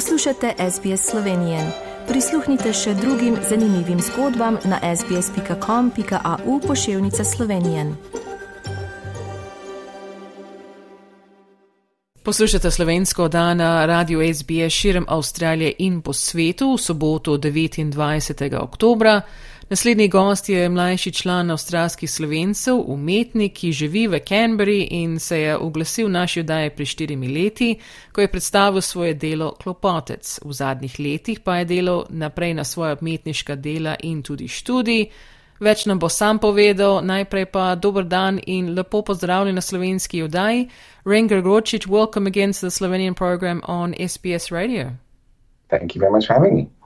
Poslušate SBS Slovenije. Prisluhnite še drugim zanimivim zgodbam na sbsp.com.au pošiljka Slovenije. Poslušate slovensko dan na radiju SBS širom Avstralije in po svetu v soboto 29. oktobra. Naslednji gost je mlajši član avstralskih slovencev, umetnik, ki živi v Canberri in se je oglasil v naši oddaji pri štirimi leti, ko je predstavil svoje delo Klopotec. V zadnjih letih pa je delal naprej na svoje umetniška dela in tudi študij. Več nam bo sam povedal, najprej pa dober dan in lepo pozdravljen na slovenski oddaji. Renger Gročič, welcome again to the Slovenian program on SBS Radio. Thank you very much for having me.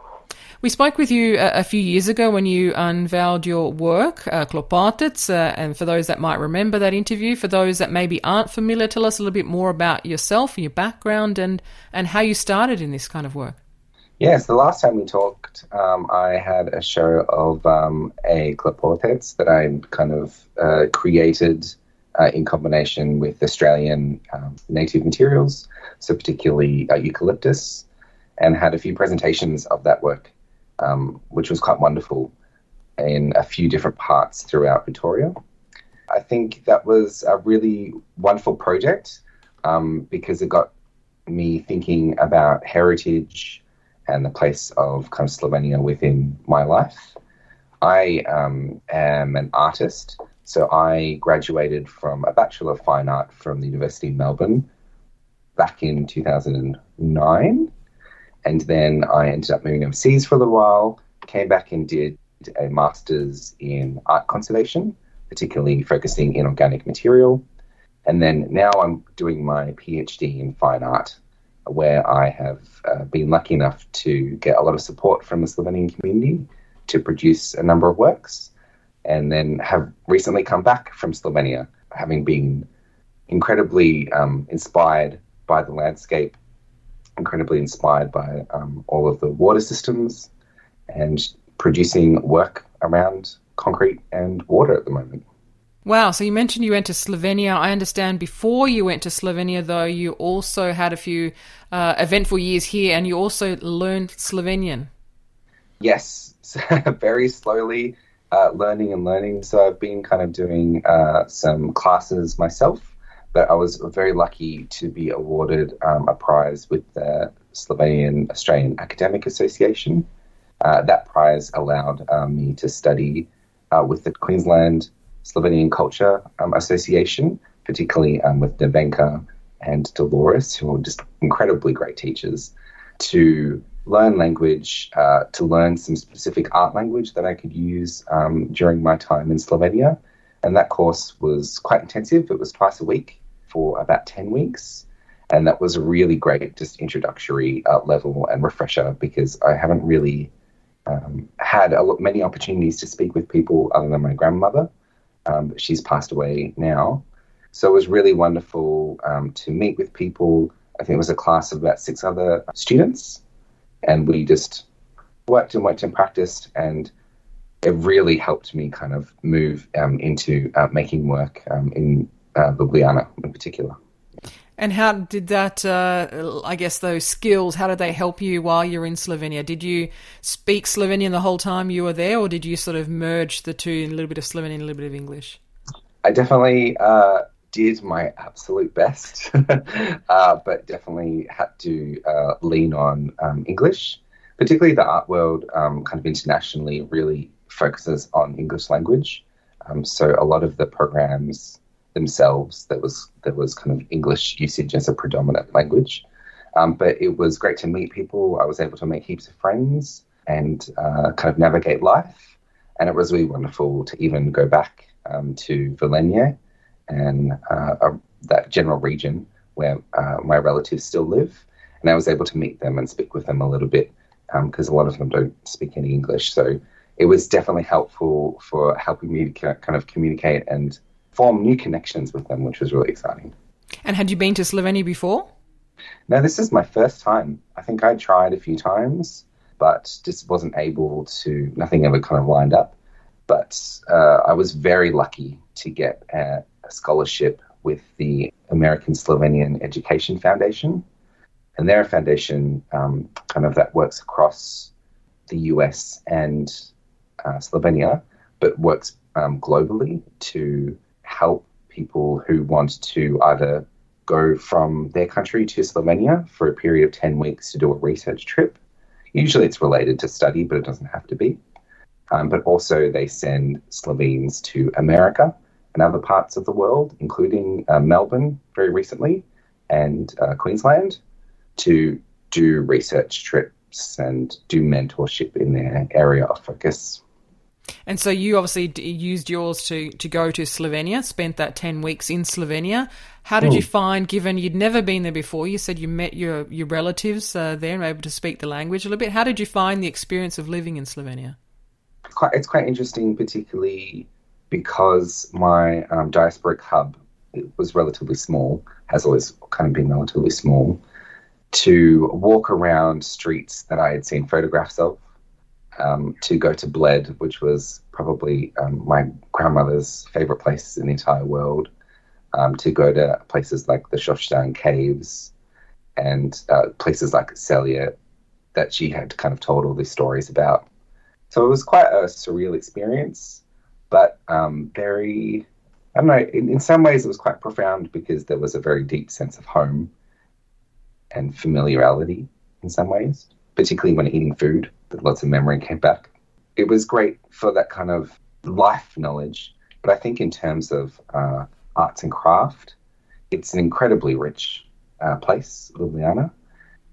We spoke with you a, a few years ago when you unveiled your work, uh, uh, and for those that might remember that interview, for those that maybe aren't familiar, tell us a little bit more about yourself, and your background, and, and how you started in this kind of work. Yes, the last time we talked, um, I had a show of um, a Klopotec that I kind of uh, created uh, in combination with Australian um, native materials, so particularly uh, eucalyptus, and had a few presentations of that work um, which was quite wonderful in a few different parts throughout Victoria. I think that was a really wonderful project um, because it got me thinking about heritage and the place of kind of Slovenia within my life. I um, am an artist, so I graduated from a Bachelor of Fine Art from the University of Melbourne back in 2009. And then I ended up moving overseas for a little while, came back and did a master's in art conservation, particularly focusing in organic material. And then now I'm doing my PhD in fine art, where I have uh, been lucky enough to get a lot of support from the Slovenian community to produce a number of works. And then have recently come back from Slovenia, having been incredibly um, inspired by the landscape incredibly inspired by um, all of the water systems and producing work around concrete and water at the moment. Wow, so you mentioned you went to Slovenia. I understand before you went to Slovenia, though, you also had a few uh, eventful years here and you also learned Slovenian. Yes, very slowly uh, learning and learning. So I've been kind of doing uh, some classes myself but I was very lucky to be awarded um, a prize with the Slovenian Australian Academic Association. Uh, that prize allowed um, me to study uh, with the Queensland Slovenian Culture um, Association, particularly um, with Nevenka and Dolores, who are just incredibly great teachers, to learn language, uh, to learn some specific art language that I could use um, during my time in Slovenia. And that course was quite intensive. It was twice a week for about 10 weeks. And that was a really great, just introductory uh, level and refresher because I haven't really um, had a lot, many opportunities to speak with people other than my grandmother. Um, she's passed away now. So it was really wonderful um, to meet with people. I think it was a class of about six other students. And we just worked and worked and practiced. And it really helped me kind of move um, into uh, making work um, in uh, Ljubljana in particular. And how did that, uh, I guess, those skills, how did they help you while you're in Slovenia? Did you speak Slovenian the whole time you were there, or did you sort of merge the two in a little bit of Slovenian, a little bit of English? I definitely uh, did my absolute best, uh, but definitely had to uh, lean on um, English. Particularly the art world, um, kind of internationally, really focuses on English language. Um, so a lot of the programs themselves that was there was kind of English usage as a predominant language. Um, but it was great to meet people. I was able to make heaps of friends and uh, kind of navigate life. And it was really wonderful to even go back um, to Velenje and uh, uh, that general region where uh, my relatives still live. And I was able to meet them and speak with them a little bit because um, a lot of them don't speak any English. So it was definitely helpful for helping me to kind of communicate and form new connections with them, which was really exciting. And had you been to Slovenia before? No, this is my first time. I think I tried a few times, but just wasn't able to, nothing ever kind of lined up. But uh, I was very lucky to get a, a scholarship with the American Slovenian Education Foundation. and they're a foundation um, kind of that works across the US and uh, Slovenia, but works um, globally to help people who want to either go from their country to Slovenia for a period of 10 weeks to do a research trip. Usually it's related to study, but it doesn't have to be. Um, but also, they send Slovenes to America and other parts of the world, including uh, Melbourne very recently and uh, Queensland, to do research trips and do mentorship in their area of focus. And so you obviously used yours to, to go to Slovenia, spent that 10 weeks in Slovenia. How did mm. you hmm. find, given you'd never been there before, you said you met your, your relatives uh, there and were able to speak the language a little bit. How did you find the experience of living in Slovenia? It's quite, it's quite interesting, particularly because my um, diasporic hub was relatively small, has always kind of been relatively small, to walk around streets that I had seen photographs of um, to go to Bled, which was probably um, my grandmother's favorite place in the entire world, um, to go to places like the Škocjan Caves and uh, places like Celje that she had kind of told all these stories about. So it was quite a surreal experience, but um, very, I don't know, in, in some ways it was quite profound because there was a very deep sense of home and familiarity in some ways, particularly when eating food lots of memory came back. It was great for that kind of life knowledge, but I think in terms of uh, arts and craft, it's an incredibly rich uh, place, Ljubljana,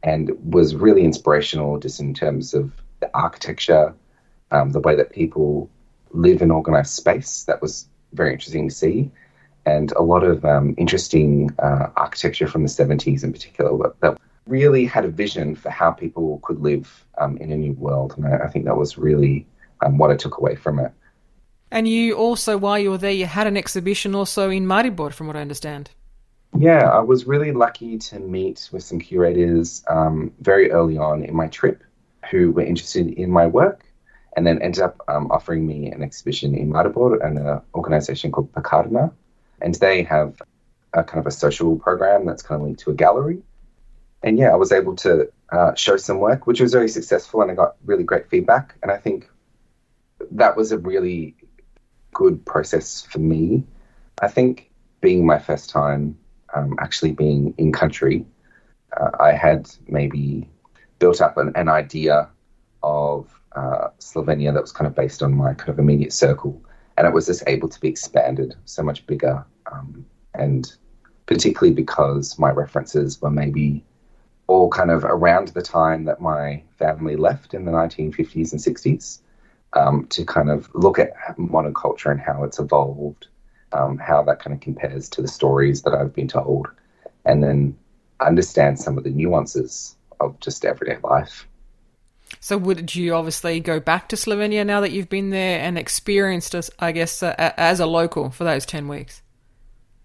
and was really inspirational just in terms of the architecture, um, the way that people live in organized space. That was very interesting to see. And a lot of um, interesting uh, architecture from the 70s in particular that really had a vision for how people could live um, in a new world. And I, I think that was really um, what I took away from it. And you also, while you were there, you had an exhibition also in Maribor, from what I understand. Yeah, I was really lucky to meet with some curators um, very early on in my trip who were interested in my work and then ended up um, offering me an exhibition in Maribor and an organization called Pekarna. And they have a kind of a social program that's kind of linked to a gallery and yeah, I was able to uh, show some work, which was very successful, and I got really great feedback. And I think that was a really good process for me. I think being my first time um, actually being in country, uh, I had maybe built up an, an idea of uh, Slovenia that was kind of based on my kind of immediate circle, and it was just able to be expanded so much bigger, um, and particularly because my references were maybe all kind of around the time that my family left in the 1950s and 60s um, to kind of look at modern culture and how it's evolved, um, how that kind of compares to the stories that I've been told, and then understand some of the nuances of just everyday life. So, would you obviously go back to Slovenia now that you've been there and experienced, as I guess, uh, as a local for those ten weeks?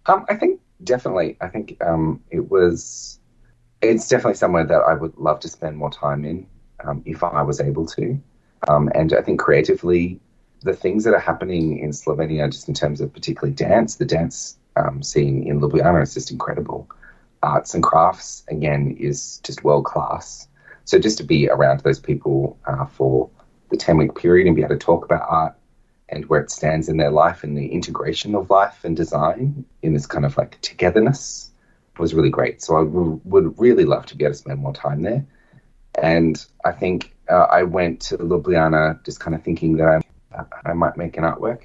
Um, I think definitely. I think um, it was it's definitely somewhere that I would love to spend more time in um, if I was able to. Um, and I think creatively, the things that are happening in Slovenia, just in terms of particularly dance, the dance um, scene in Ljubljana is just incredible. Arts and crafts, again, is just world class. So just to be around those people uh, for the 10 week period and be able to talk about art and where it stands in their life and the integration of life and design in this kind of like togetherness was really great. So I w- would really love to be able to spend more time there. And I think uh, I went to Ljubljana just kind of thinking that I, I might make an artwork.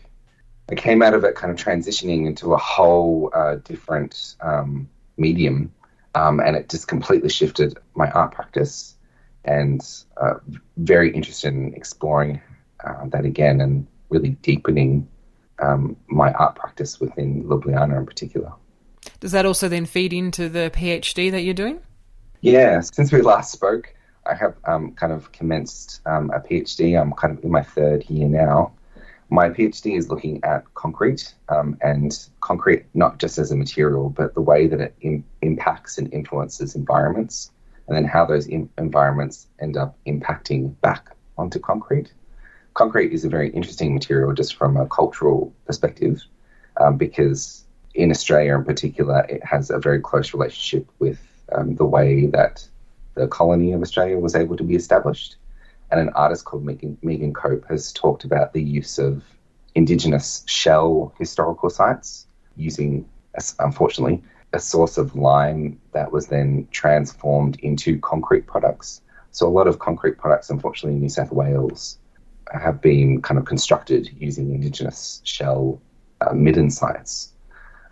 I came out of it kind of transitioning into a whole uh, different um, medium, um, and it just completely shifted my art practice. And uh, very interested in exploring uh, that again and really deepening um, my art practice within Ljubljana in particular. Does that also then feed into the PhD that you're doing? Yeah, since we last spoke, I have um, kind of commenced um, a PhD. I'm kind of in my third year now. My PhD is looking at concrete um, and concrete not just as a material, but the way that it Im- impacts and influences environments, and then how those environments end up impacting back onto concrete. Concrete is a very interesting material just from a cultural perspective um, because in Australia in particular, it has a very close relationship with um, the way that the colony of Australia was able to be established. And an artist called Megan, Megan Cope has talked about the use of indigenous shell historical sites using, unfortunately, a source of lime that was then transformed into concrete products. So a lot of concrete products, unfortunately, in New South Wales have been kind of constructed using indigenous shell uh, midden sites.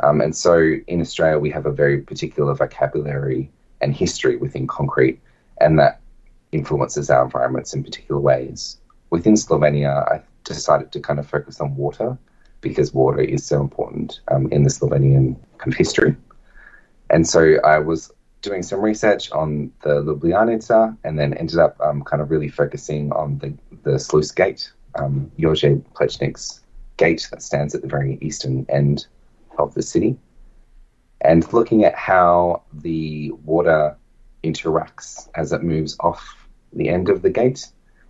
Um, and so in Australia, we have a very particular vocabulary and history within concrete, and that influences our environments in particular ways. Within Slovenia, I decided to kind of focus on water because water is so important um, in the Slovenian kind of history. And so I was doing some research on the Ljubljanica and then ended up um, kind of really focusing on the, the sluice gate, um, Jože Plečnik's gate that stands at the very eastern end of the city, and looking at how the water interacts as it moves off the end of the gate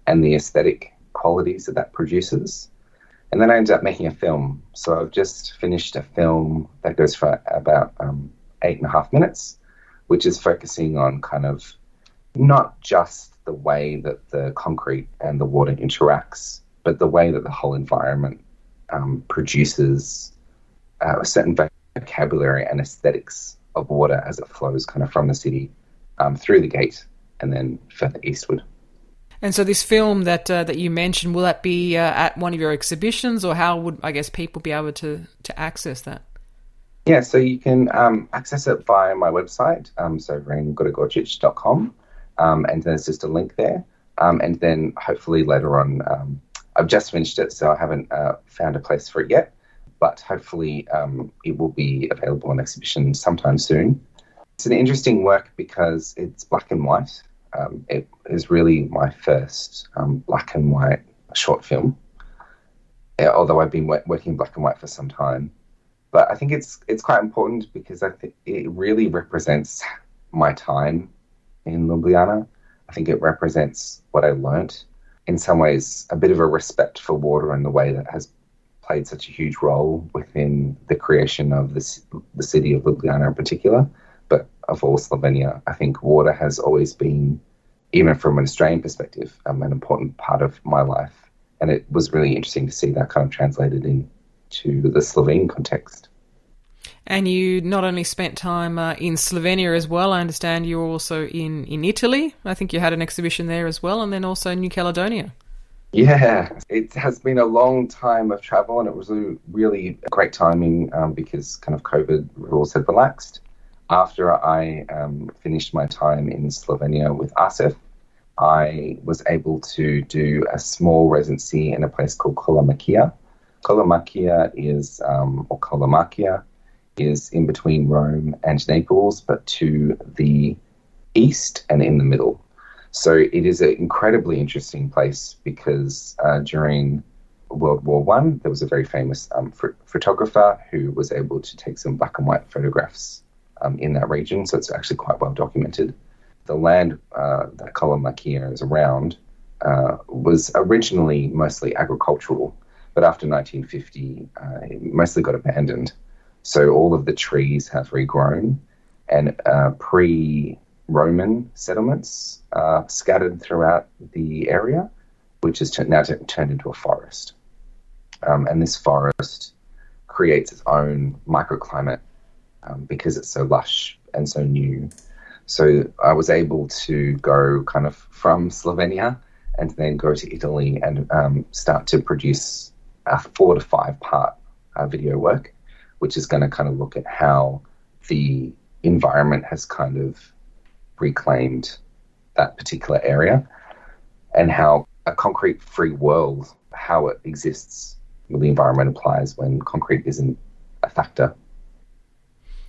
and the aesthetic qualities that that produces. And then I ended up making a film. So I've just finished a film that goes for about um, eight and a half minutes, which is focusing on kind of not just the way that the concrete and the water interacts, but the way that the whole environment um, produces uh, a certain vocabulary and aesthetics of water as it flows kind of from the city um, through the gate and then further eastward. And so, this film that uh, that you mentioned, will that be uh, at one of your exhibitions, or how would I guess people be able to to access that? Yeah, so you can um, access it via my website, um, so rengregorcic.com, um, and there's just a link there. Um, and then hopefully later on, um, I've just finished it, so I haven't uh, found a place for it yet, but hopefully um, it will be available on exhibition sometime soon. It's an interesting work because it's black and white. Um, it is really my first black and white short film, although I've been working black and white for some time. But I think it's it's quite important because I think it really represents my time in Ljubljana. I think it represents what I learnt. In some ways, a bit of a respect for water and the way that has played such a huge role within the creation of this, the city of Ljubljana in particular, but of all Slovenia. I think water has always been, even from an Australian perspective, um, an important part of my life. And it was really interesting to see that kind of translated into the Slovene context. And you not only spent time uh, in Slovenia as well, I understand you were also in, in Italy. I think you had an exhibition there as well, and then also New Caledonia. Yeah, it has been a long time of travel, and it was a really great timing um, because kind of COVID rules had relaxed. After I um, finished my time in Slovenia with ASEF, I was able to do a small residency in a place called Kolomakija, Kolomakija is, um, or Kolomakija, is in between Rome and Naples, but to the east and in the middle. So it is an incredibly interesting place because uh, during World War One, there was a very famous um, ph- photographer who was able to take some black and white photographs um, in that region. So it's actually quite well documented. The land uh, that Kolomakija is around uh, was originally mostly agricultural, but after 1950, uh, it mostly got abandoned. So all of the trees have regrown, and uh, pre-Roman settlements are scattered throughout the area, which is now t- turned into a forest. Um, and this forest creates its own microclimate um, because it's so lush and so new. So I was able to go kind of from Slovenia and then go to Italy and um, start to produce a four to five part uh, video work, which is going to kind of look at how the environment has kind of reclaimed that particular area and how a concrete free world, how it exists, the environment applies when concrete isn't a factor.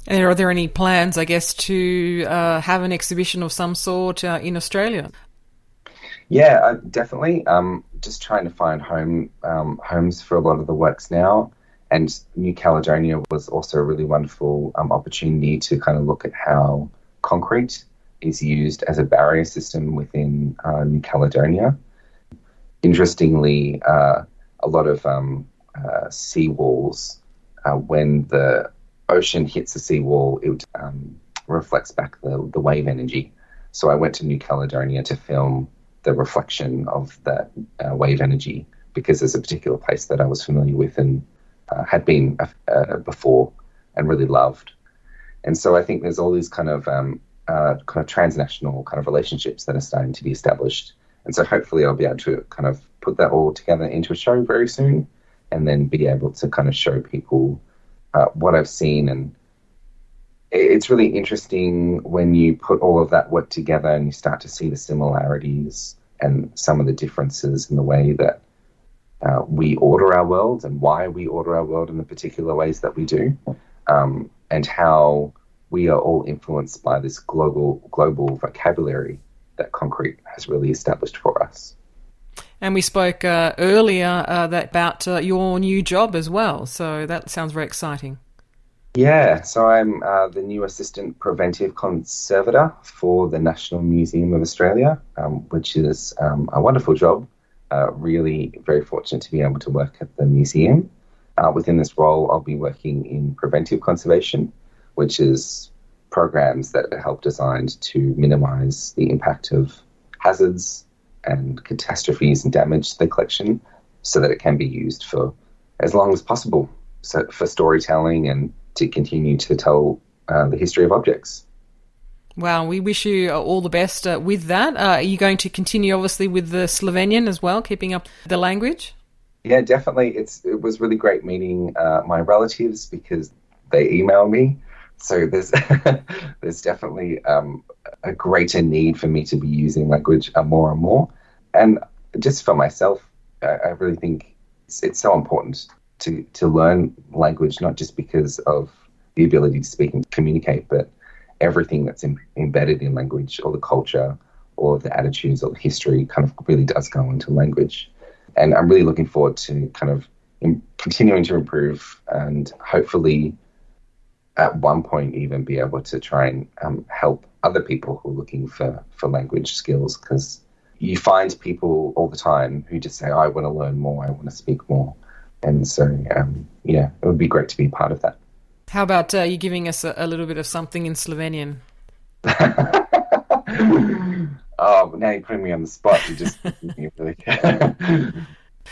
And are there any plans, I guess, to uh, have an exhibition of some sort uh, in Australia? Yeah, uh, definitely. Um, just trying to find home um, homes for a lot of the works now. And New Caledonia was also a really wonderful um, opportunity to kind of look at how concrete is used as a barrier system within uh, New Caledonia. Interestingly, uh, a lot of um, uh, seawalls, uh, when the ocean hits the seawall, it um, reflects back the, the wave energy. So I went to New Caledonia to film the reflection of that uh, wave energy because there's a particular place that I was familiar with and uh, had been before and really loved. And so I think there's all these kind of um, uh, kind of transnational kind of relationships that are starting to be established. And so hopefully I'll be able to kind of put that all together into a show very soon, and then be able to kind of show people uh, what I've seen and it's really interesting when you put all of that work together and you start to see the similarities and some of the differences in the way that uh, we order our world and why we order our world in the particular ways that we do, um, and how we are all influenced by this global global vocabulary that concrete has really established for us. And we spoke uh, earlier uh, that about uh, your new job as well, so that sounds very exciting. Yeah, so I'm uh, the new assistant preventive conservator for the National Museum of Australia, um, which is um, a wonderful job. Uh, really very fortunate to be able to work at the museum. Uh, within this role, I'll be working in preventive conservation, which is programs that are help designed to minimize the impact of hazards and catastrophes and damage to the collection so that it can be used for as long as possible so for storytelling and to continue to tell uh, the history of objects. Wow, we wish you all the best uh, with that. Uh, are you going to continue, obviously, with the Slovenian as well, keeping up the language? Yeah, definitely. It's it was really great meeting uh, my relatives because they email me. So there's there's definitely um, a greater need for me to be using language uh, more and more, and just for myself, I, I really think it's, it's so important to, to learn language, not just because of the ability to speak and communicate, but everything that's in, embedded in language, or the culture, or the attitudes, or the history, kind of really does go into language. And I'm really looking forward to kind of in, continuing to improve and hopefully at one point even be able to try and um, help other people who are looking for, for language skills because you find people all the time who just say, I want to learn more, I want to speak more. And so, um, yeah, it would be great to be part of that. How about uh, you giving us a, a, little bit of something in Slovenian? oh, now you're putting me on the spot. You just really.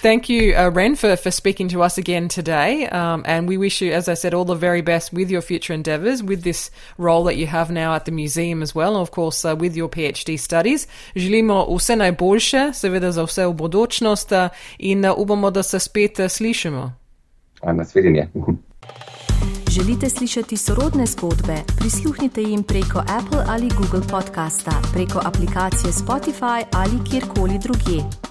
Thank you, uh, Ren, for, for speaking to us again today. Um, and we wish you, as I said, all the very best with your future endeavours, with this role that you have now at the museum as well, and of course uh, with your PhD studies. Želimo vse najboljše, seveda za vse v bodočnost in upamo, da se spet slišimo. Nasvidenje. Želite slišati sorodne zgodbe? Prisluhnite jim preko Apple ali Google podcasta, preko aplikacije Spotify ali kjerkoli drugje.